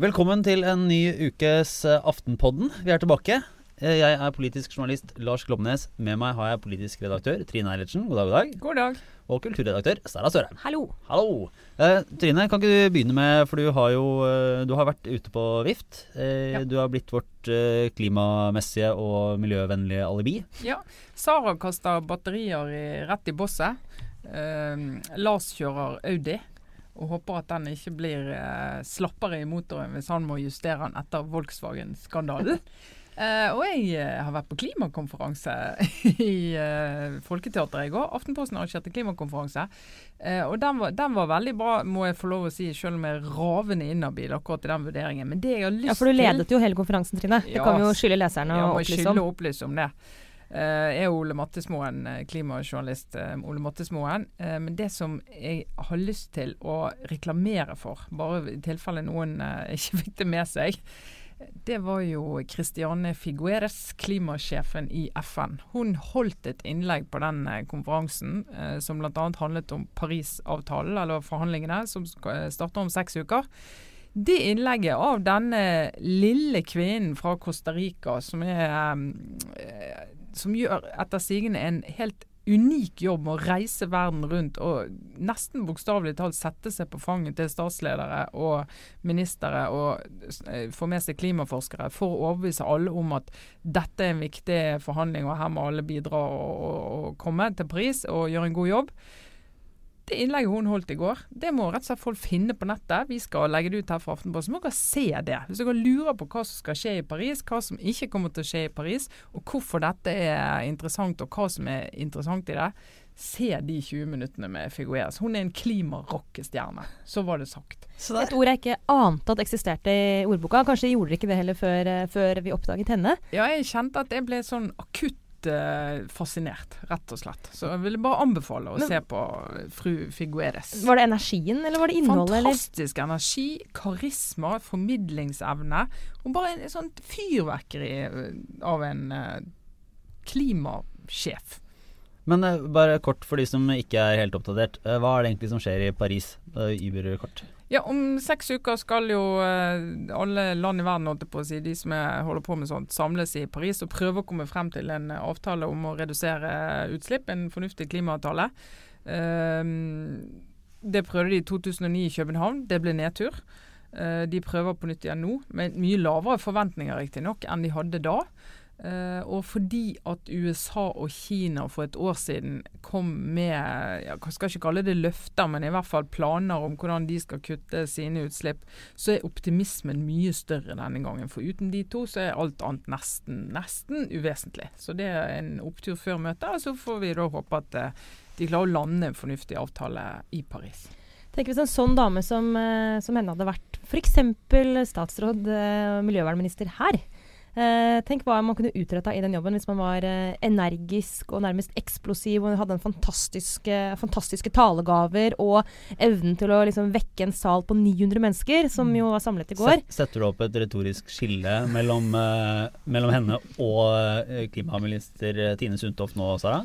Velkommen til en ny ukes eh, Aftenpodden. Vi er tilbake. Eh, Jeg er politisk journalist Lars Klomnes. Med meg har jeg politisk redaktør Trine Eilertsen. God dag, god dag. God dag. Og kulturredaktør Sara Sørheim. Hallo. Hallo. Eh, Trine, kan ikke du begynne med For du har jo eh, du har vært ute på vift. Eh, Ja. Du har blitt vårt eh, klimamessige og miljøvennlige alibi. Ja, Sara kaster batterier i, rett i bosset. Eh, Lars kjører Audi og håper at den ikke blir eh, slappere i motoren hvis han må justere den etter Volkswagen-skandalen. Eh, og jeg uh, har vært på klimakonferanse i uh, Folketeatret i går. Aftenposten arrangerte klimakonferanse. Og den var, den var veldig bra, må jeg få lov å si, selv om jeg er ravende inhabil akkurat i den vurderingen. Men det jeg har lyst til Ja, for du til ledet jo hele konferansen, Trine. Det kan vi jo skylde leserne Ja, å opplyse om. om. og opplyse om det. Jeg er Ole Mattesmoen, klimajournalist Ole Mattesmoen. Men det som jeg har lyst til å reklamere for, bare i tilfelle noen ikke fikk det med seg, det var jo Christiane Figueres, klimasjefen i FN. Hun holdt et innlegg på den eh, konferansen eh, som bl.a. handlet om Parisavtalen, eller forhandlingene, som eh, om seks uker. Det innlegget av denne lille kvinnen fra Costa Rica, som, er, eh, som gjør etter sigende en helt unik jobb med å reise verden rundt og nesten bokstavelig talt sette seg på fanget til statsledere og ministre og eh, få med seg klimaforskere for å overbevise alle om at dette er en viktig forhandling, og her må alle bidra og, og, og komme til pris og gjøre en god jobb. Det innlegget hun holdt i går, det må rett og slett folk finne på nettet. Vi skal legge det ut her fra Aftenposten. Så må dere se det. Hvis dere lurer på hva som skal skje i Paris, hva som ikke kommer til å skje i Paris, og hvorfor dette er interessant, og hva som er interessant i det, se de 20 minuttene med Figueres. Hun er en klimarockestjerne. Så var det sagt. Et ord jeg ikke ante at eksisterte i ordboka. Kanskje gjorde dere ikke det heller før, eh, før vi oppdaget henne. Ja, jeg kjente at jeg ble sånn akutt eh, fascinert, rett og slett. Så jeg ville bare anbefale å Men- se på fru Figueres. Var det energien, eller var det innholdet? Eller? Fantastisk energi, karisma, formidlingsevne. Og bare en sånn fyrverkeri eh, av en uh, klimasjef. Men uh, bare kort for de som ikke er helt oppdatert. hva er det egentlig som skjer i Paris? Uh, Uber-kort. Ja, om seks uker skal jo eh, alle land i verden, holdt på å si, de som er, holder på med sånt, samles i Paris og prøve å komme frem til en eh, avtale om å redusere utslipp. En fornuftig klimaavtale. Ehm, det prøvde de i 2009 i København. Det ble nedtur. Eh, de prøver på nytt igjen nå, med mye lavere forventninger riktignok enn de hadde da. Eh, og fordi at USA og Kina for et år siden kom med ja, jeg skal ikke kalle det løfter, men i hvert fall planer om hvordan de skal kutte sine utslipp, så er optimismen mye større denne gangen. For uten de to så er alt annet nesten, nesten uvesentlig. Så det er en opptur før møtet. Og så får vi da håpe at uh, de klarer å lande en fornuftig avtale i Paris. Tenk hvis en sånn dame som, eh, som henne hadde vært f.eks. statsråd og miljøvernminister her. Eh, tenk hva man kunne utretta i den jobben hvis man var eh, energisk og nærmest eksplosiv og hadde en fantastiske, fantastiske talegaver og evnen til å liksom vekke en sal på 900 mennesker, som jo var samlet i går. Set- Setter du opp et retorisk skille mellom, eh, mellom henne og eh, klimaminister eh, Tine Sundtoft nå, Sara?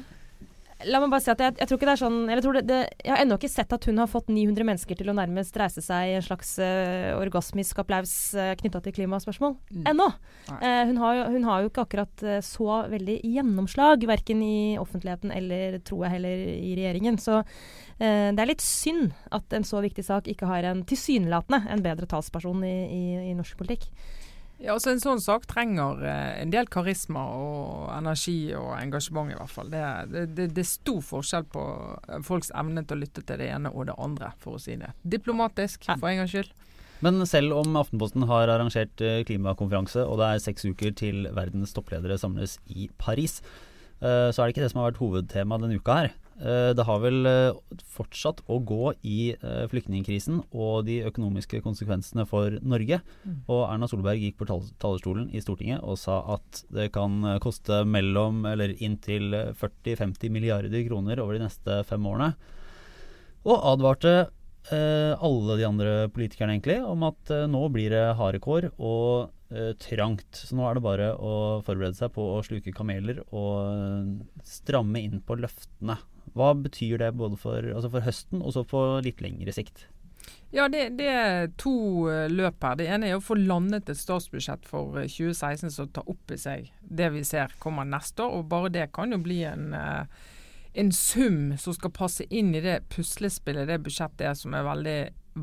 La meg bare si at jeg, jeg tror ikke det er sånn eller jeg, tror det, det, jeg har ennå ikke sett at hun har fått 900 mennesker til å nærmest reise seg i en slags uh, orgasmisk applaus uh, knytta til klimaspørsmål. Mm. Ennå. Eh, hun, hun har jo ikke akkurat uh, så veldig gjennomslag, verken i offentligheten eller, tror jeg, heller i regjeringen. Så eh, det er litt synd at en så viktig sak ikke har en tilsynelatende en bedre talsperson i, i, i norsk politikk. Ja, altså En sånn sak trenger eh, en del karisma og energi og engasjement, i hvert fall. Det, det, det, er stor forskjell på eh, folks evne til å lytte til det ene og det andre, for å si det. Diplomatisk, for en gangs skyld. Men selv om Aftenposten har arrangert eh, klimakonferanse, og det er seks uker til verdens toppledere samles i Paris, så er det ikke det som har vært hovedtema denne uka her. Eh, Det har vel eh, fortsatt å gå i eh, flyktningkrisen og de økonomiske konsekvensene for Norge. Mm. Og Erna Solberg gikk på talerstolen i Stortinget og sa at det kan eh, koste mellom eller inntil eh, 40-50 milliarder kroner over de neste fem årene. Og advarte eh, alle de andre politikerne egentlig om at eh, nå blir det harde kår. Og trangt. Så nå er det bare å forberede seg på å sluke kameler og stramme inn på løftene. Hva betyr det både for, altså for høsten og så på litt lengre sikt? Ja, det, det, er to løp her. Det ene er å få landet et statsbudsjett for 2016 som tar opp i seg det vi ser kommer neste år. og Bare det kan jo bli en en sum som skal passe inn i det puslespillet det budsjettet er, som er veldig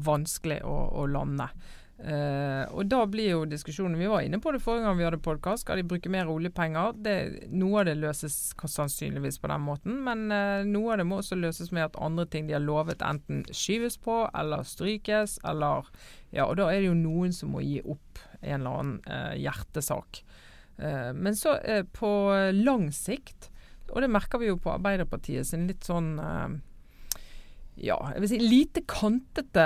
vanskelig å, å lande. Uh, og da blir jo diskusjonen Vi var inne på det forrige gang vi hadde podkast. Skal de bruke mer oljepenger? Det, noe av det løses sannsynligvis på den måten, men uh, noe av det må også løses med at andre ting de har lovet, enten skyves på eller strykes, eller Ja, og da er det jo noen som må gi opp en eller annen uh, hjertesak. men så på lang sikt og det merker vi jo på Arbeiderpartiet sin litt sånn ja, jeg vil si lite kantete,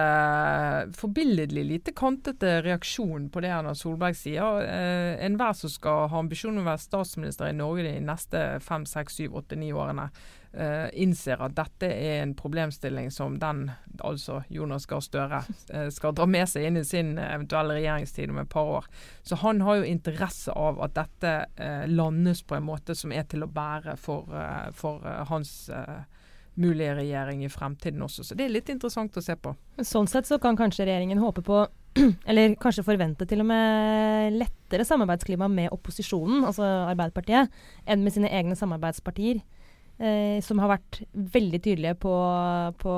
forbilledlig lite kantete reaksjon på det Erna Solberg sier. Eh, Enhver som skal ha ambisjon om å være statsminister i Norge de neste fem, seks, syv, åtte, ni årene, eh, innser at dette er en problemstilling som den, altså Jonas Gahr Støre, eh, skal dra med seg inn i sin eventuelle regjeringstid om et par år. Så han har jo interesse av at dette eh, landes på en måte som er til å bære for, eh, for eh, hans eh, mulige regjering i fremtiden også. Så det er litt interessant å se på. Sånn sett så kan kanskje regjeringen håpe på, eller kanskje forvente til og med lettere samarbeidsklima med opposisjonen, altså Arbeiderpartiet, enn med sine egne samarbeidspartier. Eh, som har vært veldig tydelige på, på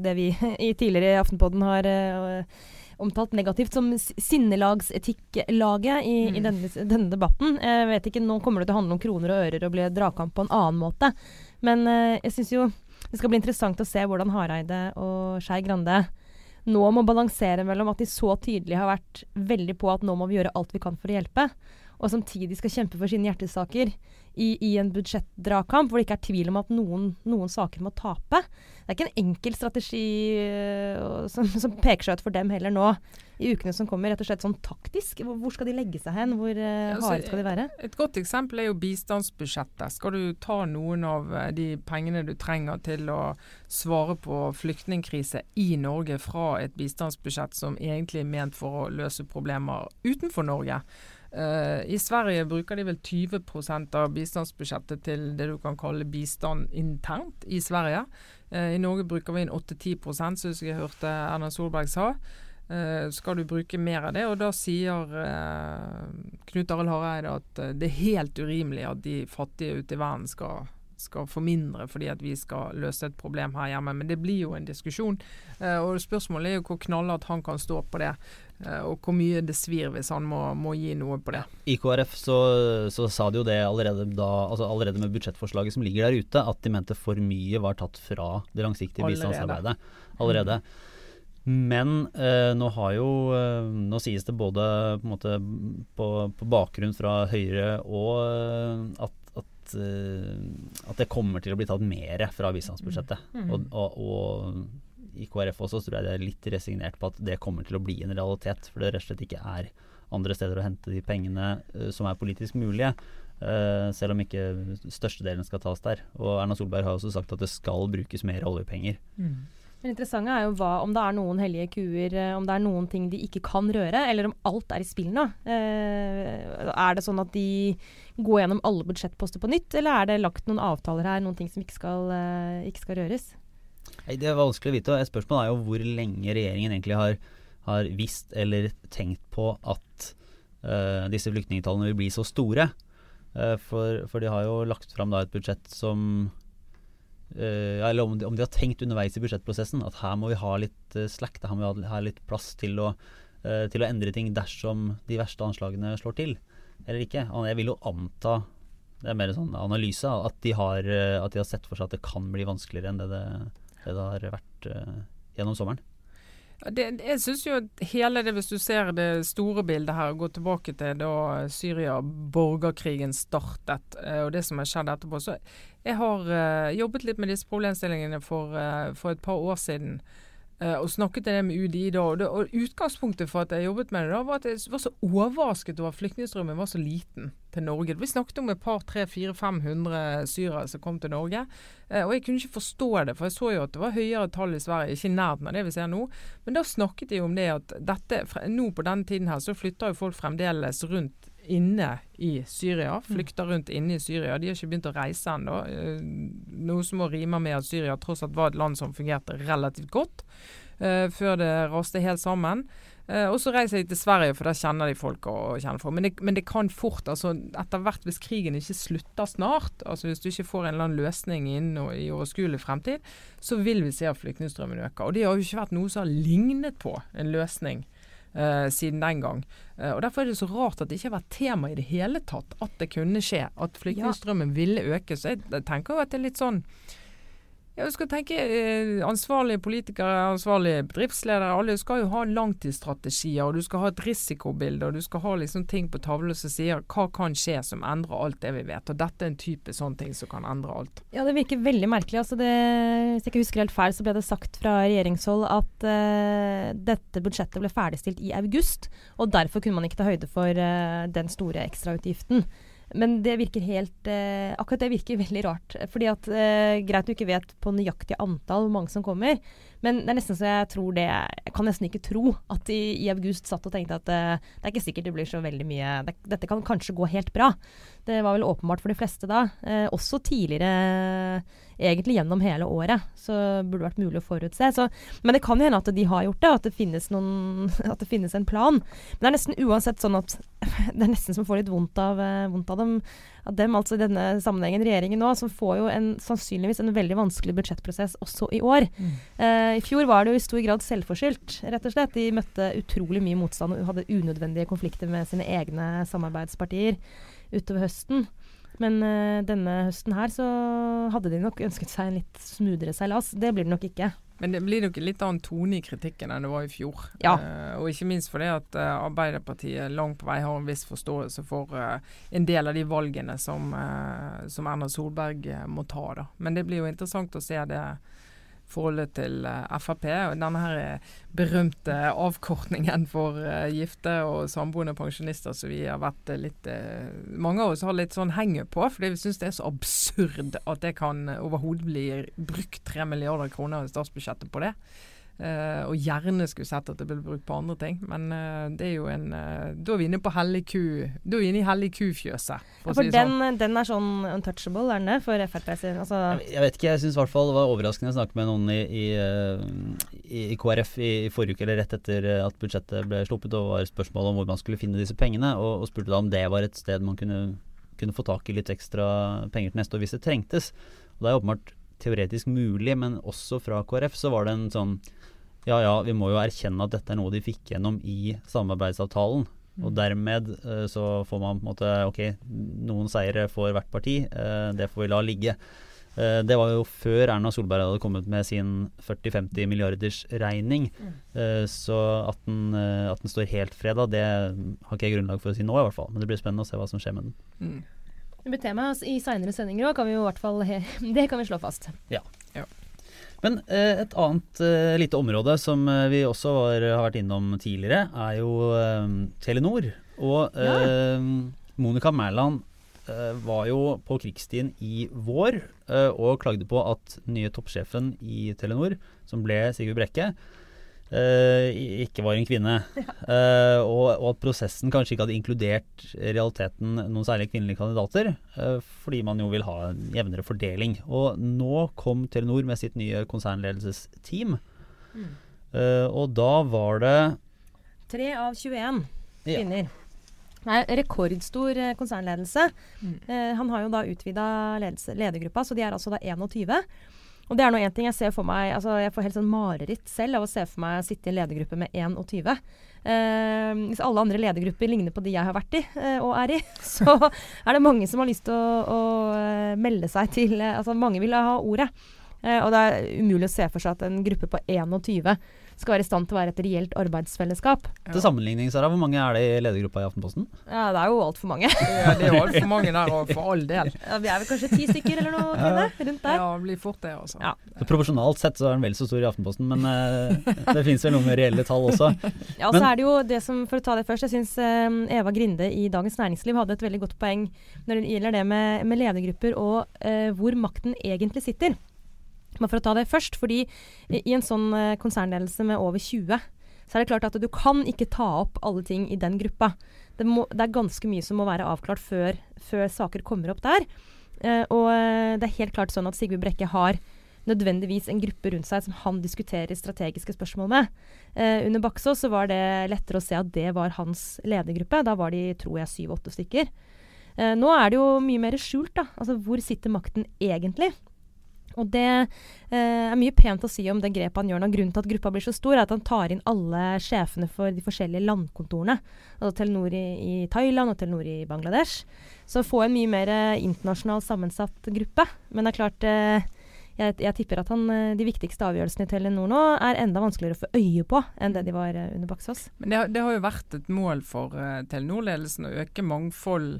det vi i tidligere i Aftenpodden har eh, omtalt negativt som sinnelagsetikklaget i, mm. i denne, denne, debatten. Jeg vet ikke, Nå kommer det til å handle om kroner og ører og bli dragkamp på en annen måte. Men uh, jeg syns jo det skal bli interessant å se hvordan Hareide og Skei Grande nå må balansere mellom at de så tydelig har vært veldig på at nå må vi gjøre alt vi kan for å hjelpe, og samtidig skal kjempe for sine hjertesaker i, i en budsjettdragkamp hvor det ikke er tvil om at noen, noen, saker må tape. Det er ikke en enkel strategi uh, som, som, peker seg ut for dem heller nå i ukene som kommer. Rett og slett sånn taktisk. Hvor, hvor skal de legge seg hen? Hvor uh, harde skal de være? Et godt eksempel er jo bistandsbudsjettet. Skal du ta noen av eh, de pengene du trenger til å svare på flyktningkrise i Norge fra et bistandsbudsjett som egentlig er ment for å løse problemer utenfor Norge? Uh, I Sverige bruker de vel 20% av bistandsbudsjettet til det du kan kalle bistand internt i Sverige. Uh, I Norge bruker vi inn 8-10 som jeg hørte Erna Solberg sa. Uh, skal du bruke mer av det? Og da sier Knut Arild Hareide at det er helt urimelig at de fattige ute i verden skal skal få mindre fordi at vi skal løse et problem her hjemme. Men det blir jo en diskusjon. og Spørsmålet er jo hvor knallhardt han kan stå på det. Eh, og hvor mye det svir hvis han må, må gi noe på det. I KrF så, så, sa de jo det allerede, da, altså allerede med budsjettforslaget som ligger der ute, at de mente for mye var tatt fra det langsiktige bistandsarbeidet allerede. Men eh, nå har jo eh, Nå sies det både på, måte, på, på bakgrunn fra Høyre og eh, at, at, eh, at, det kommer til å bli tatt mer fra bistandsbudsjettet. Mm. Og, og, og i KrF også så tror jeg det er litt resignert på at det kommer til å bli en realitet. For det rett og slett ikke er andre steder å hente de pengene uh, som er politisk mulige. Uh, selv om ikke størstedelen skal tas der. Og Erna Solberg har også sagt at det skal brukes mer oljepenger. Mm. Det interessante er jo hva, om det er noen hellige kuer, eh, om det er noen ting de ikke kan røre, eller om alt er i spill nå. Eh, er det sånn at de går gjennom alle budsjettposter på nytt, eller er det lagt noen avtaler her, noen ting som ikke skal, eh, ikke skal røres? Nei, Det er vanskelig å vite. og Spørsmålet er jo hvor lenge regjeringen egentlig har, har visst eller tenkt på at uh, disse flyktningtallene vil bli så store. Uh, for, for, de har jo lagt fram da et budsjett som uh, Eller om de, om de, har tenkt underveis i budsjettprosessen at her må vi ha litt slack, her må vi ha, litt plass til å, til å endre ting dersom de verste anslagene slår til, eller ikke. Jeg vil jo anta det er mer en sånn analyse at de, har, at de har sett for seg at det kan bli vanskeligere enn det det det det har vært uh, gjennom sommeren? Det, jeg synes jo hele det, Hvis du ser det store bildet her, går tilbake til da Syria-borgerkrigen startet uh, og det som har skjedd etterpå. så Jeg har uh, jobbet litt med disse problemstillingene for, for et par år siden. Uh, og snakket det med UDI da, og, det, og Utgangspunktet for at jeg jobbet med det, da, var at jeg var så overrasket over at flyktningstrømmen var så liten til Norge. Vi snakket om et par, tre, fire, 500 syrere som kom til Norge. Uh, og Jeg kunne ikke forstå det, for jeg så jo at det var høyere tall i Sverige, ikke i nærheten av det vi ser nå. Men da snakket de om det at dette, nå på denne tiden her, så flytter jo folk fremdeles rundt inne i Syria. Mm. Flykter rundt inne i Syria. De har ikke begynt å reise ennå. Eh, noe som må rime med at Syria tross alt var et land som fungerte relativt godt uh, før det raste helt sammen. Uh, og så reiser de til Sverige, for der kjenner de folk og kjenner folk. Men det, men det kan fort, altså etter hvert hvis krigen ikke slutter snart, altså hvis du ikke får en eller annen løsning innen i overskuelig fremtid, så vil vi se at flyktningstrømmen øker. Og det har jo ikke vært noe som har lignet på en løsning. Uh, siden den gang. Eh, og Derfor er det så rart at det ikke har vært tema i det hele tatt at det kunne skje. At flyktningstrømmen ja. ville øke. Så jeg tenker jo at det er litt sånn ja, du skal tenke eh, Ansvarlige politikere, ansvarlige bedriftsledere, alle skal jo ha langtidsstrategier. og Du skal ha et risikobilde, og du skal ha liksom ting på tavlen som sier hva kan skje som endrer alt det vi vet. og Dette er en type sånn ting som kan endre alt. Ja, Det virker veldig merkelig. altså det, Hvis jeg ikke husker helt feil, så ble det sagt fra regjeringshold at uh, dette budsjettet ble ferdigstilt i august. og Derfor kunne man ikke ta høyde for uh, den store ekstrautgiften. Men det virker helt eh, Akkurat det virker veldig rart. Fordi at eh, Greit du ikke vet på nøyaktig antall hvor mange som kommer, men det er nesten så jeg tror det Jeg kan nesten ikke tro at de i august satt og tenkte at eh, det er ikke sikkert det blir så veldig mye det, Dette kan kanskje gå helt bra. Det var vel åpenbart for de fleste da. Uh, også tidligere, egentlig gjennom hele året, så burde det vært mulig å forutse. Så, men det kan jo hende at de har gjort det, at det finnes, noen, at det finnes en plan. Men det er nesten uansett sånn at det er nesten som får litt vondt av, uh, vondt av dem at dem, altså i denne sammenhengen regjeringen nå, som får jo en, sannsynligvis en veldig vanskelig budsjettprosess også i år. Mm. Uh, I fjor var det jo i stor grad selvforskyldt, rett og slett. De møtte utrolig mye motstand og hadde unødvendige konflikter med sine egne samarbeidspartier utover høsten. Men uh, denne høsten her så hadde de nok ønsket seg en litt smoothere seilas. Det blir det nok ikke. Men det blir nok litt annen tone i kritikken enn det var i fjor. Ja. Uh, og ikke minst fordi at uh, Arbeiderpartiet langt på vei har en viss forståelse for en del av de valgene som, som Erna Solberg må ta. Da. Men det blir jo interessant å se det forholdet til uh, Frp. Denne her eh, berømte avkortningen for uh, gifte og samboende pensjonister som vi har vært litt Mange av oss har litt sånn henger på, fordi vi syns det er så absurd at det kan overhodet bli brukt 3 milliarder kroner i statsbudsjettet på det. Uh, og gjerne skulle sett at det ble brukt på andre ting. Men uh, det er jo en uh, Da er vi inne på hellig ku Da er vi inne i hellig ku-fjøset. For, ja, for si den, sånn. den, er sånn untouchable, er den det? For Frp sin altså. jeg, jeg, vet ikke, jeg syns i hvert fall det var overraskende å snakke med noen i, i, i, i KrF i, i, forrige uke, eller rett etter at budsjettet ble sluppet, og var spørsmål om hvor man skulle finne disse pengene, og, og spurte da om det var et sted man kunne, kunne få tak i litt ekstra penger til neste år hvis det trengtes. Og det er åpenbart teoretisk mulig, men også fra KrF så var det en sånn ja ja, vi må jo erkjenne at dette er noe de fikk gjennom i samarbeidsavtalen. Mm. Og dermed uh, så får man på en måte Ok, noen seire for hvert parti. Uh, det får vi la ligge. Uh, det var jo før Erna Solberg hadde kommet med sin 40-50 milliarders regning. Mm. så at den, at den, står helt freda, det har ikke jeg grunnlag for å si nå, i hvert fall. Men det blir spennende å se hva som skjer med den. Mm. Det blir tema i seinere sendinger òg, kan vi jo i hvert fall Det kan vi slå fast. Ja. Men eh, et annet eh, lite område som eh, vi også var, har vært innom tidligere, er jo eh, Telenor. Og ja. Eh, Monica Mæland eh, var jo på krigsstien i vår og klagde på at nye toppsjefen i Telenor, som ble Sigurd Brekke, ikke var en kvinne. Uh, og, og, at prosessen kanskje ikke hadde inkludert realiteten noen særlig kvinnelige kandidater. Uh, fordi man jo vil ha en jevnere fordeling. Og nå kom Telenor med sitt nye konsernledelsesteam. Mm. og da var det Tre av 21 kvinner. Nei, rekordstor konsernledelse. Mm. han har jo da utvida ledergruppa, så de er altså da 21. Og det er nå én ting jeg ser for meg altså Jeg får helt sånn mareritt selv av å se for meg å sitte i en ledergruppe med 21. Eh, hvis alle andre ledergrupper ligner på de jeg har vært i eh, og er i, så er det mange som har lyst til å, å uh, melde seg til uh, Altså mange vil ha ordet. Eh, og det er umulig å se for seg at en gruppe på 21 skal være i stand til å være et reelt arbeidsfellesskap. Til sammenligning, Sara, hvor mange er det i ledergruppa i Aftenposten? Ja, det er jo altfor mange. Ja, det er altfor mange der, og for all del. Ja, vi er vel kanskje ti stykker eller noe, Trine? Rundt der. Ja, det blir fort det, altså. Ja. Så Proporsjonalt sett så er den vel så stor i Aftenposten, men uh, det finnes vel noen med reelle tall også. Ja, og så er det jo det som, For å ta det først, jeg syns Eva Grinde i Dagens Næringsliv hadde et veldig godt poeng når det gjelder det med, med ledergrupper og uh, hvor makten egentlig sitter. Men for å ta det først, fordi i en sånn eh, konsernledelse med over 20, så er det klart at du kan ikke ta opp alle ting i den gruppa. Det, må, det er ganske mye som må være avklart før, før saker kommer opp der. Eh, og eh, det er helt klart sånn at Sigve Brekke har nødvendigvis en gruppe rundt seg som han diskuterer strategiske spørsmål med. Eh, under Baksås så var det lettere å se at det var hans ledergruppe. Da var de, tror jeg, syv-åtte stykker. Eh, nå er det jo mye mer skjult, da. Altså hvor sitter makten egentlig? Og det eh, er mye pent å si om det grepet han gjør nå. Grunnen til at gruppa blir så stor, er at han tar inn alle sjefene for de forskjellige landkontorene. Altså Telenor i, i Thailand og Telenor i Bangladesh. Så få en mye mer eh, internasjonal sammensatt gruppe. Men det er klart eh, jeg, jeg tipper at han, eh, de viktigste avgjørelsene i Telenor nå er enda vanskeligere å få øye på enn det de var eh, under Baksås. Men det, det har jo vært et mål for uh, Telenor-ledelsen å øke mangfold.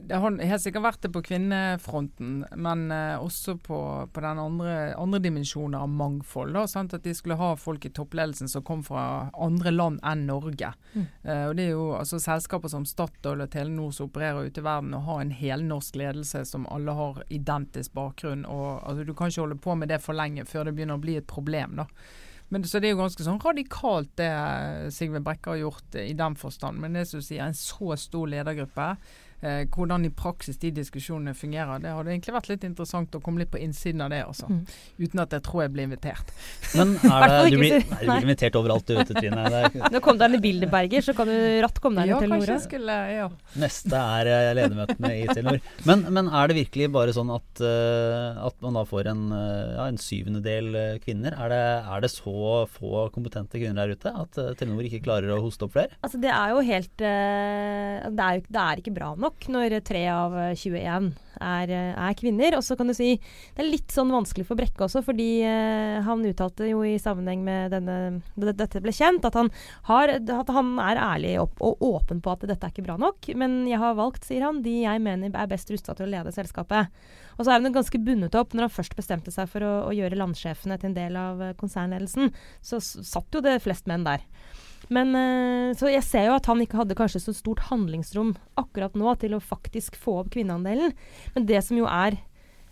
Det har helt sikkert vært det på kvinnefronten, men eh, også på, på den andre, andre dimensjonen av mangfold. Da? At de skulle ha folk i toppledelsen som kom fra andre land enn Norge. Mm. Eh, og det er jo altså, Selskaper som Statoil og Telenor som opererer ute i verden og har en helnorsk ledelse som alle har identisk bakgrunn. og altså, Du kan ikke holde på med det for lenge før det begynner å bli et problem. da. Men, så det er jo ganske sånn radikalt det eh, Sigve Brekke har gjort i den forstand. Men det som sier, en så stor ledergruppe, eh, hvordan i praksis de diskusjonene fungerer, det hadde egentlig vært litt interessant å komme litt på innsiden av det, altså. Mm. Uten at jeg tror jeg blir invitert. Men er det, du, blir, nei, du blir invitert overalt du vet du, Trine. Er, Nå kom du deg med i Bilderberger, så kan du ratt komme deg Ja, til Telenor. skulle Ja. neste er eh, ledermøtene i Telenor. Men, men er det virkelig bare sånn at, uh, at man da får en, eh, ja, en syvendedel kvinner? Er det, er det så få kompetente kvinner der ute at Telenor ikke klarer å hoste opp flere? Altså, det er jo helt uh, det, er, det er ikke bra nok når tre av eh, 21 er, er kvinner. Og så kan du si det er litt sånn vanskelig for Brekke også, fordi eh, han uttalte jo i sammenheng med denne, da dette ble kjent, at han, har, at han er ærlig opp, og åpen på at dette er ikke bra nok. Men jeg har valgt, sier han, de jeg mener er best rusta til å lede selskapet. Og så er han ganske bundet opp når han først bestemte seg for å, å gjøre landsjefene til en del av eh, konsernledelsen. Så satt jo det flest menn der. Men eh, Så jeg ser jo at han ikke hadde kanskje så stort handlingsrom akkurat nå til å faktisk få opp kvinneandelen. Men det som jo er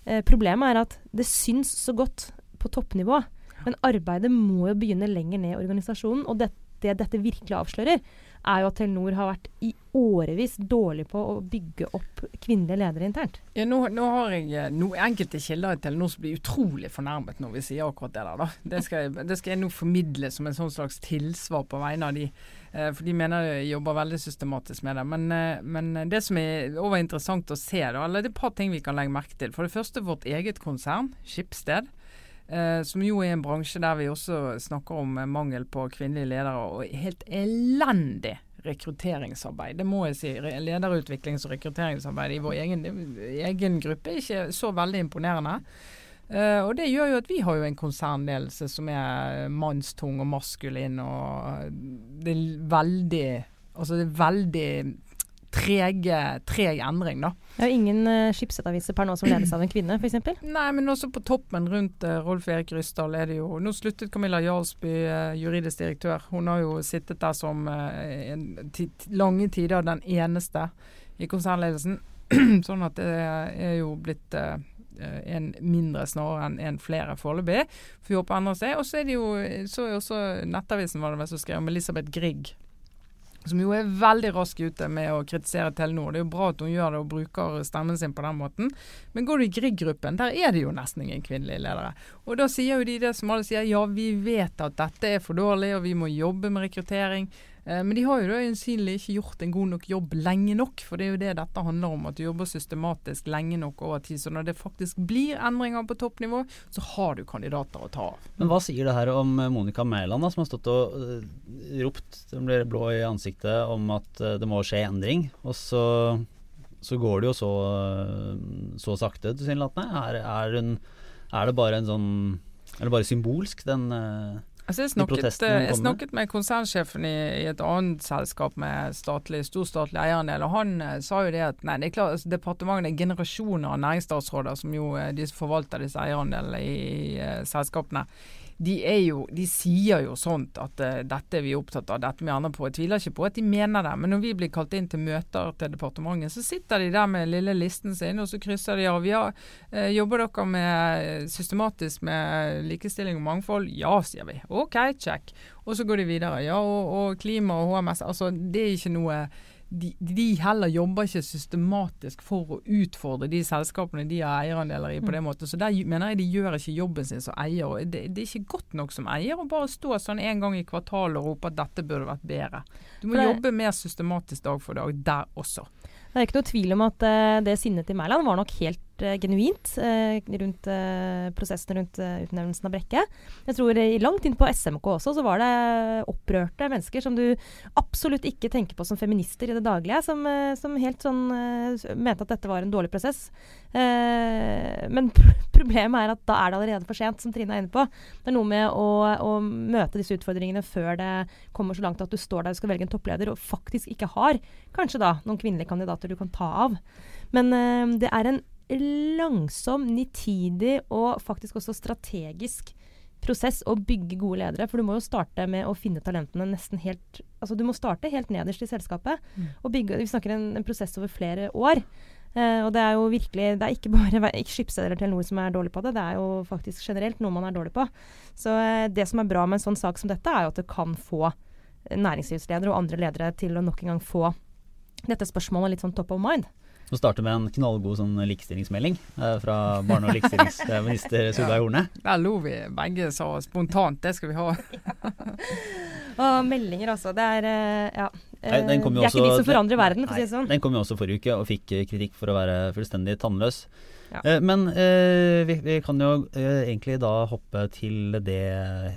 eh, problemet, er at det syns så godt på toppnivå. Men arbeidet må jo begynne lenger ned i organisasjonen. Og det, det dette virkelig avslører, er jo at Telenor har vært i årevis dårlig på å bygge opp kvinnelige ledere internt. Ja, nå, nå har jeg noen enkelte kilder i Telenor som blir utrolig fornærmet når vi sier akkurat det der. Da. Det, skal jeg, det skal jeg nå formidle som en sånn slags tilsvar på vegne av de. Eh, for de mener jeg jobber veldig systematisk med det. Men, eh, men det som er over interessant å se, da, eller det er et par ting vi kan legge merke til. For det første vårt eget konsern, Skipsted. Eh, som jo er en bransje der vi også snakker om eh, mangel på kvinnelige ledere, og helt elendig rekrutteringsarbeid. Det må jeg si. Lederutviklings- og rekrutteringsarbeid i vår egen, egen gruppe er ikke så veldig imponerende. Uh, og det gjør jo at vi har jo en konsernledelse som er mannstung og maskulin, og det er veldig Altså det er veldig trege, treg endring, da. Det er jo ingen uh, skipsetaviser per nå som ledes av en kvinne, f.eks. Nei, men også på toppen rundt uh, Rolf Erik Ryssdal er det jo Nå sluttet Camilla Jarlsby, uh, juridisk direktør. Hun har jo sittet der som eh, en, lange tider den eneste i konsernledelsen. sånn at det er jo blitt eh, en mindre snarere enn en flere foreløpig. Får håpe endrer seg. Og så er det jo så er også Nettavisen var det vel som skrev om Elisabeth Grieg. Som jo er veldig rask ute med å kritisere Telenor. Det er jo bra at hun gjør det og bruker stemmen sin på den måten. Men går du i Grieg-gruppen, der er det jo nesten ingen kvinnelige ledere. Og da sier jo de det som alle sier, ja vi vet at dette er for dårlig og vi må jobbe med rekruttering. Eh, men de har jo da øyensynlig ikke gjort en god nok jobb lenge nok. For det er jo det dette handler om, at du jobber systematisk lenge nok over tid. Så når det faktisk blir endringer på toppnivå, så har du kandidater å ta av. Men hva sier det her om eh, Monica Mæland, som har stått og eh, ropt, hun blir blå i ansiktet, om at det må skje endring? Og så, så går det jo så, så sakte, tilsynelatende. Er, er, hun- er det bare en sånn Er det bare symbolsk, den Altså jeg, snakket, jeg snakket med konsernsjefen i, i, et annet selskap med statlig, stor statlig eierandel, og han uh, sa jo det at nei, det er klart, altså, departementet er generasjoner av næringsstatsråder som jo de forvalter disse eierandelene i, i uh, selskapene de, jo, de, sier jo sånt at uh, dette er vi opptatt av, dette vi andre på. Jeg tviler ikke på at de mener det. Men når vi blir kalt inn til møter til departementet, så sitter de der med lille listen sin, og så krysser de av. Ja, uh, jobber dere med, systematisk med likestilling og mangfold? Ja, sier vi. OK, check. Og så går de videre. Ja, og, og klima og HMS. Altså, det er ikke noe de, de, heller jobber ikke systematisk for å utfordre de selskapene de har eierandeler i på den mm. måten. Så der mener jeg de gjør ikke jobben sin som eier. det, det, er ikke godt nok som eier å bare stå sånn en gang i kvartalet og rope at dette burde vært bedre. Du må jobbe mer systematisk dag for dag der også. Det er ikke noe tvil om at uh, det sinnet til Mæland var nok helt uh, genuint uh, rundt prosessen rundt utnevnelsen av Brekke. Jeg tror Langt inn på SMK også så var det opprørte mennesker som du absolutt ikke tenker på som feminister i det daglige, som, som helt sånn mente at dette var en dårlig prosess. men problemet er at da er det allerede for sent, som Trine er inne på. Det er noe med å, å møte disse utfordringene før det kommer så langt at du står der og skal velge en toppleder, og faktisk ikke har kanskje da noen kvinnelige kandidater du kan ta av. Men uh, det er en langsom, nitidig og faktisk også strategisk prosess å bygge gode ledere. For du må jo starte med å finne talentene nesten helt Altså du må starte helt nederst i selskapet. Mm. og bygge, Vi snakker en, en prosess over flere år. Uh, og det er jo virkelig Det er ikke bare skipssteder til noe som er dårlig på det, det er jo faktisk generelt noe man er dårlig på. Så uh, det som er bra med en sånn sak som dette, er jo at det kan få næringslivsledere og andre ledere til å nok en gang få dette spørsmålet litt sånn top of mind. Vi starter med en knallgod sånn likestillingsmelding eh, fra barne- og likestillingsminister Solveig Horne. Ja, der lo vi begge så spontant, det skal vi ha. og meldinger også. Det er eh, ja. Nei, det er ikke de som forandrer verden, for å si det sånn. Den kom jo også forrige uke og fikk kritikk for å være fullstendig tannløs. Ja. Eh, men eh, vi, vi, kan jo eh, egentlig da hoppe til det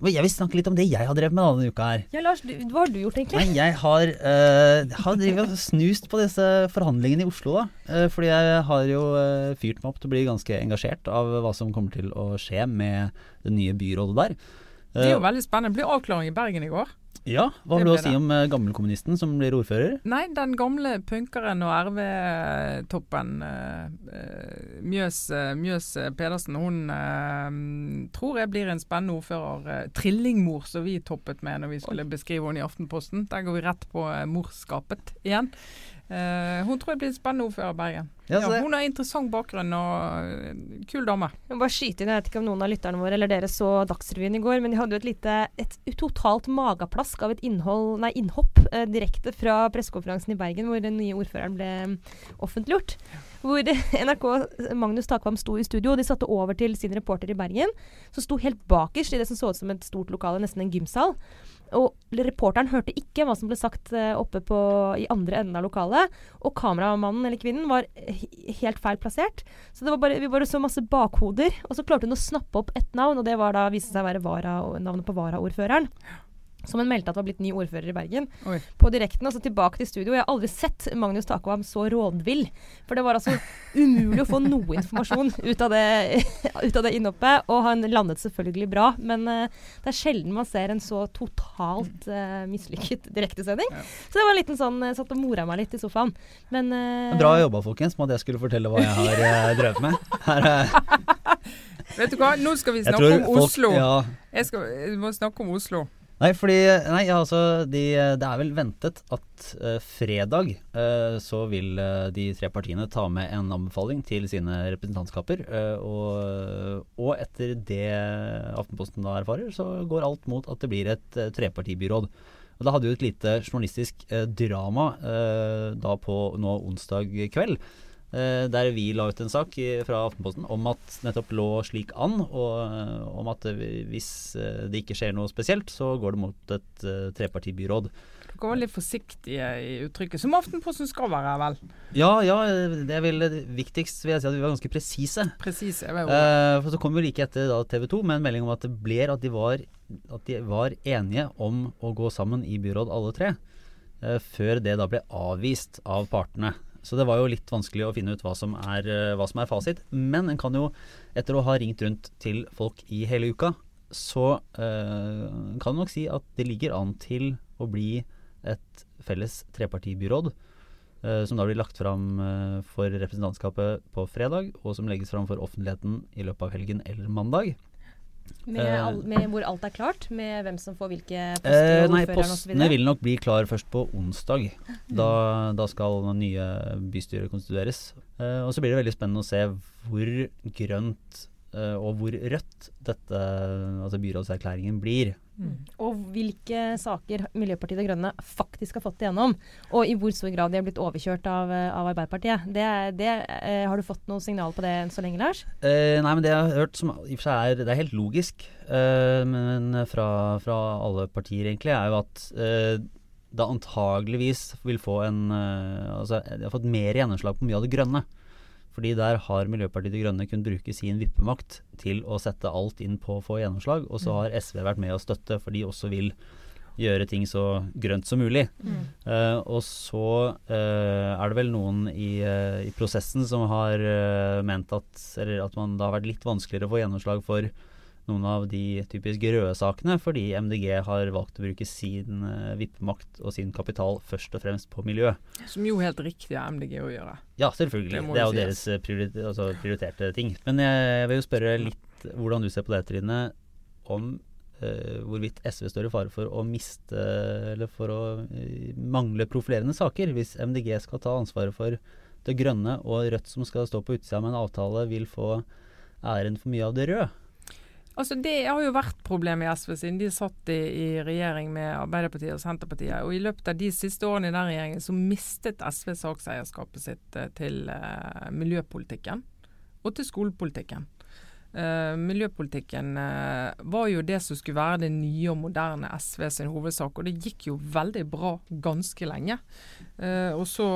Jeg vil snakke litt om det jeg har drevet med denne uka her. Ja, Lars, du, hva har du gjort egentlig? Nei, jeg har, eh, har snust på disse forhandlingene i Oslo, da. Eh, fordi jeg har jo uh, fyrt meg opp til å bli ganske engasjert av hva som kommer til å skje med det nye byrådet der. Det er jo veldig spennende. Det ble avklaring i Bergen i går. Ja, Hva har du si om uh, gammelkommunisten som blir ordfører? Nei, den gamle punkeren og RV-toppen uh, Mjøs, uh, Mjøs, Pedersen, hun tror jeg blir en spennende ordfører. trillingmor som vi toppet med når vi skulle beskrive henne i Aftenposten. Der går vi rett på morskapet igjen. Uh, hun tror jeg blir en spennende ordfører i Bergen. Ja, ja, hun har interessant bakgrunn og uh, kul dame. Jeg må bare skyte inn, jeg vet ikke om noen av lytterne våre eller dere så Dagsrevyen i går, men de hadde jo et lite et totalt mageplask av et innhold, nei, innhopp uh, direkte fra pressekonferansen i Bergen hvor den nye ordføreren ble offentliggjort. offentliggjort. Hvor NRK Magnus Takvam sto i studio, og de satte over til sin reporter i Bergen, som sto helt bakerst i det som så ut som et stort lokale, nesten en gymsal. Og reporteren hørte ikke hva som ble sagt uh, oppe på, i andre enden av lokalet. Og kameramannen eller kvinnen var helt feil plassert. Så bare, vi bare så masse bakhoder. Og så klarte hun å snappe opp ett navn, og det var da, viste seg å være vara, navnet på varaordføreren som hun meldte at var blitt ny ordfører i Bergen. Oi. På direkten, altså tilbake til studio. Jeg har aldri sett Magnus Takvam så rådvill. For det var altså umulig å få noe informasjon ut av, det, ut av det innhoppet. Og han landet selvfølgelig bra, men uh, det er sjelden man ser en så totalt uh, mislykket direktesending. Ja. Så det var en liten sånn Jeg satt og mora meg litt i sofaen. Men uh, Bra jobba, folkens, med at jeg skulle fortelle hva jeg har uh, drevet med. Her, Vet du hva, nå skal vi snakke om folk, Oslo. Ja. Jeg, skal, jeg må snakke om Oslo. Nei, fordi Nei, altså de, Det er vel ventet at uh, fredag uh, så vil uh, de tre partiene ta med en anbefaling til sine representantskaper. Og, og, etter det Aftenposten da erfarer, så går alt mot at det blir et trepartibyråd. Og Da hadde jo et lite journalistisk drama da på nå onsdag kveld. Eh, der vi la ut en sak fra Aftenposten om at nettopp lå slik an, og eh, om at hvis eh, det ikke skjer noe spesielt, så går det mot et trepartibyråd. Dere var litt forsiktige i uttrykket, som Aftenposten skal være, vel? Ja, ja. Det er vel viktigst vil jeg si at vi var ganske presise. Presise, eh, For så kom vi like etter TV 2 med en melding om at det ble at de var, at de var enige om å gå sammen i byråd alle tre. Eh, før det da ble avvist av partene. Så det var jo litt vanskelig å finne ut hva som, er, eh, hva som er fasit. Men en kan jo, etter å ha ringt rundt til folk i hele uka, så eh, kan en nok si at det ligger an til å bli et felles trepartibyråd. eh, som da blir lagt fram eh, for representantskapet på fredag, og som legges fram for offentligheten i løpet av helgen eller mandag. Med, Eh. all, med hvor alt er klart, med hvem som får hvilke poster Eh, nei, postene vil nok bli klar først på onsdag. Da, da skal nye bystyret konstitueres. Eh, og så blir det veldig spennende å se hvor grønt eh, og hvor rødt dette, altså byrådserklæringen blir. Og hvilke saker Miljøpartiet De Grønne faktisk har fått igjennom. Og i hvor stor grad de har blitt overkjørt av, eh, av Arbeiderpartiet. Det, det, eh, har du fått noe signal på det enn så lenge, Lars? Eh, nei, men det jeg har hørt som i og for seg er, det er helt logisk, eh, men fra, fra alle partier egentlig, er jo at eh, det antageligvis vil få en eh, Altså, de har fått mer gjennomslag på mye av det grønne. Fordi der har Miljøpartiet De Grønne kunnet bruke sin vippemakt til å sette alt inn på å få gjennomslag. Og så har SV vært med å støtte, for de også vil gjøre ting så grønt som mulig. Eh, og så uh, er det vel noen i, uh, i prosessen som har ment at, eller at man, det har vært litt vanskeligere å få gjennomslag for noen av de typisk røde sakene, fordi MDG har valgt å bruke sin uh, vippemakt og sin kapital først og fremst på miljø. Som jo helt riktig er MDG å gjøre. Ja, selvfølgelig. Det Det, er jo jo deres prioriter altså, prioriterte ting. Men jeg, jeg vil jo spørre litt hvordan du ser på det, Trine, om uh, hvorvidt SV står i fare for å miste eller for å uh, mangle profilerende saker, hvis MDG skal ta ansvaret for det grønne, og Rødt som skal stå på utsida med en avtale, vil få æren for mye av det røde. Altså Det har jo vært problemet i SV siden de satt i, i regjering med Arbeiderpartiet og Senterpartiet. Og I løpet av de siste årene i den regjeringen så mistet SV sakseierskapet sitt eh, til uh, miljøpolitikken og til skolepolitikken. Uh, miljøpolitikken uh, var jo det som skulle være det nye og moderne SV sin hovedsak, og det gikk jo veldig bra ganske lenge. Og så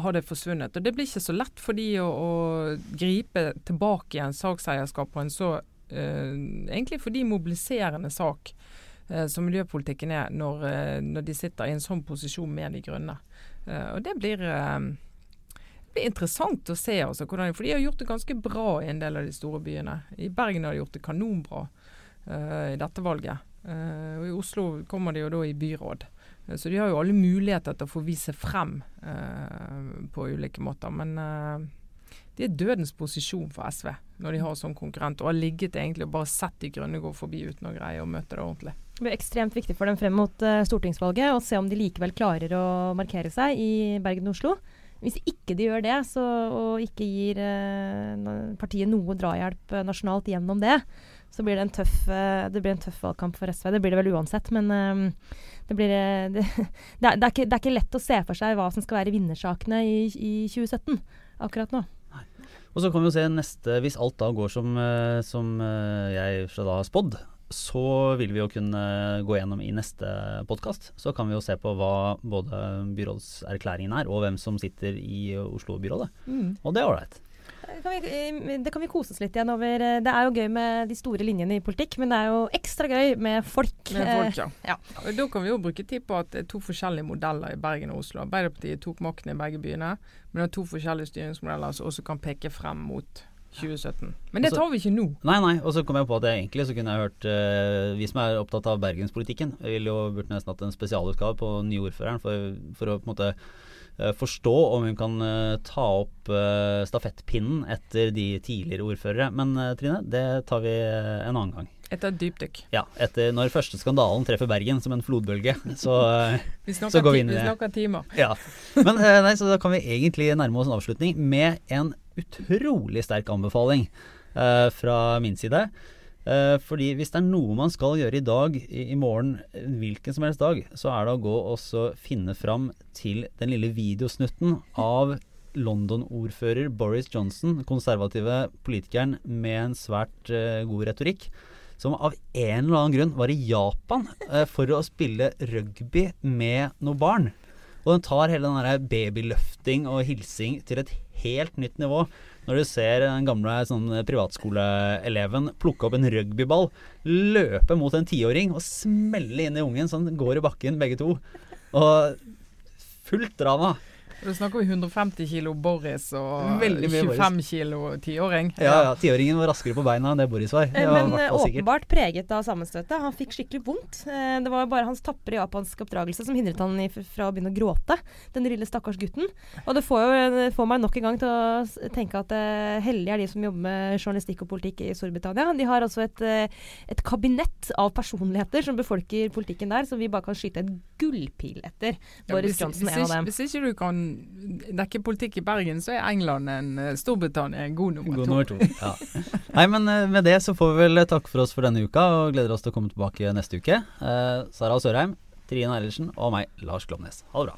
har det forsvunnet. Og Det blir ikke så lett for de å, å gripe tilbake igjen sakseierskap på en så egentlig fordi mobiliserende sak eh, som miljøpolitikken er, når, eh, når de sitter i en sånn posisjon med De grønne. Eh, og det blir, eh, det blir interessant å se, altså, hvordan, for de har gjort det ganske bra i en del av de store byene. I Bergen har de gjort det kanonbra uh, i dette valget. Uh, og I Oslo kommer de jo da i byråd. Uh, Så de har jo alle muligheter til å få vise frem eh, på ulike måter. Men eh, det er dødens posisjon for SV når de har sånn konkurrent, og har ligget egentlig og bare sett de grønne gå forbi uten å greie å møte det ordentlig. Det blir ekstremt viktig for dem frem mot uh, stortingsvalget å se om de likevel klarer å markere seg i Bergen og Oslo. Hvis ikke de gjør det, så, og ikke gir uh, partiet noe drahjelp eh, nasjonalt gjennom det, så blir det en tøff, uh, det blir en tøff valgkamp for SV. Det blir det vel uansett, men det, blir, det, det, er, er ikke, det er ikke lett å se for seg hva som skal være vinnersakene i, i 2017 akkurat nå. Og så kan vi jo se neste Hvis alt da går som, eh, som eh, jeg da har spådd, så vil vi jo kunne gå gjennom i neste podkast. Så kan vi jo se på hva både byrådserklæringen er, og hvem som sitter i Oslo-byrådet. Og det er ålreit. Det kan, vi, eh, det kan vi kose oss litt igjen over. eh, Det er jo gøy med de store linjene i politikk, men det er jo ekstra gøy med folk. Med folk, ja. ja. Og Da kan vi jo bruke tid på at det er to forskjellige modeller i Bergen og Oslo. Arbeiderpartiet tok makten i begge byene, men det er to forskjellige styringsmodeller som også kan peke frem mot 2017. Men det Altså- tar vi ikke nå. Nei, nei. Og så kom jeg på at jeg egentlig så kunne jeg hørt uh, Vi som er opptatt av bergenspolitikken, ville jo burde nesten hatt en spesialutgave på nyordføreren for, for å på en måte eh, forstå om hun kan eh, ta opp eh, stafettpinnen etter de tidligere ordførere. Men eh, Trine, det tar vi eh, en annen gang. Etter et dypdykk. Ja, etter når første skandalen treffer Bergen som en flodbølge, så eh, Vi Så går vi inn i det. vi snakker timer. ja. Men eh, nei, så da kan vi egentlig nærme oss en avslutning med en utrolig sterk anbefaling eh, fra min side. Eh, fordi hvis det er noe man skal gjøre i dag, i, i morgen, eh, hvilken som helst dag, så er det å gå og finne fram til den lille videosnutten av London-ordfører Boris Johnson, konservative politikeren med en svært eh, god retorikk, som av en eller annen grunn var i Japan eh, for å spille rugby med noen barn. Og den tar hele den der babyløfting og hilsing til et helt nytt nivå. Når du ser den gamle sånn, privatskoleeleven plukke opp en rugbyball, løpe mot en tiåring og smelle inn i ungen så den går i bakken begge to. Og fullt drama. Da snakker vi 150 kilo Boris og Veldig mye 25 kilo tiåring. Ja, ja. Tiåringen var raskere på beina enn det Boris var. Det Eh, var Men eh, sikkert. åpenbart preget av sammenstøtet. Han fikk skikkelig vondt. Eh, Det var bare hans tapre japanske oppdragelse som hindret han fra å begynne å gråte. Den lille stakkars gutten. Og det får jo det får meg nok en gang til å tenke at heldige er de som jobber med journalistikk og politikk i Storbritannia. De har altså et, et kabinett av personligheter som befolker politikken der, som vi bare kan skyte en gullpil etter. Ja, hvis, Johnson er en av dem. hvis ikke du kan dekke politikk i Bergen, så er England en eh, Storbritannia en god nummer God to. nummer to. Ja. Nei, men eh, med det så får vi vel takke for oss for denne uka, og gleder oss til å komme tilbake neste uke. Eh, Sara Sørheim, Trine Eilertsen og meg, Lars Glomnes. Ha det bra.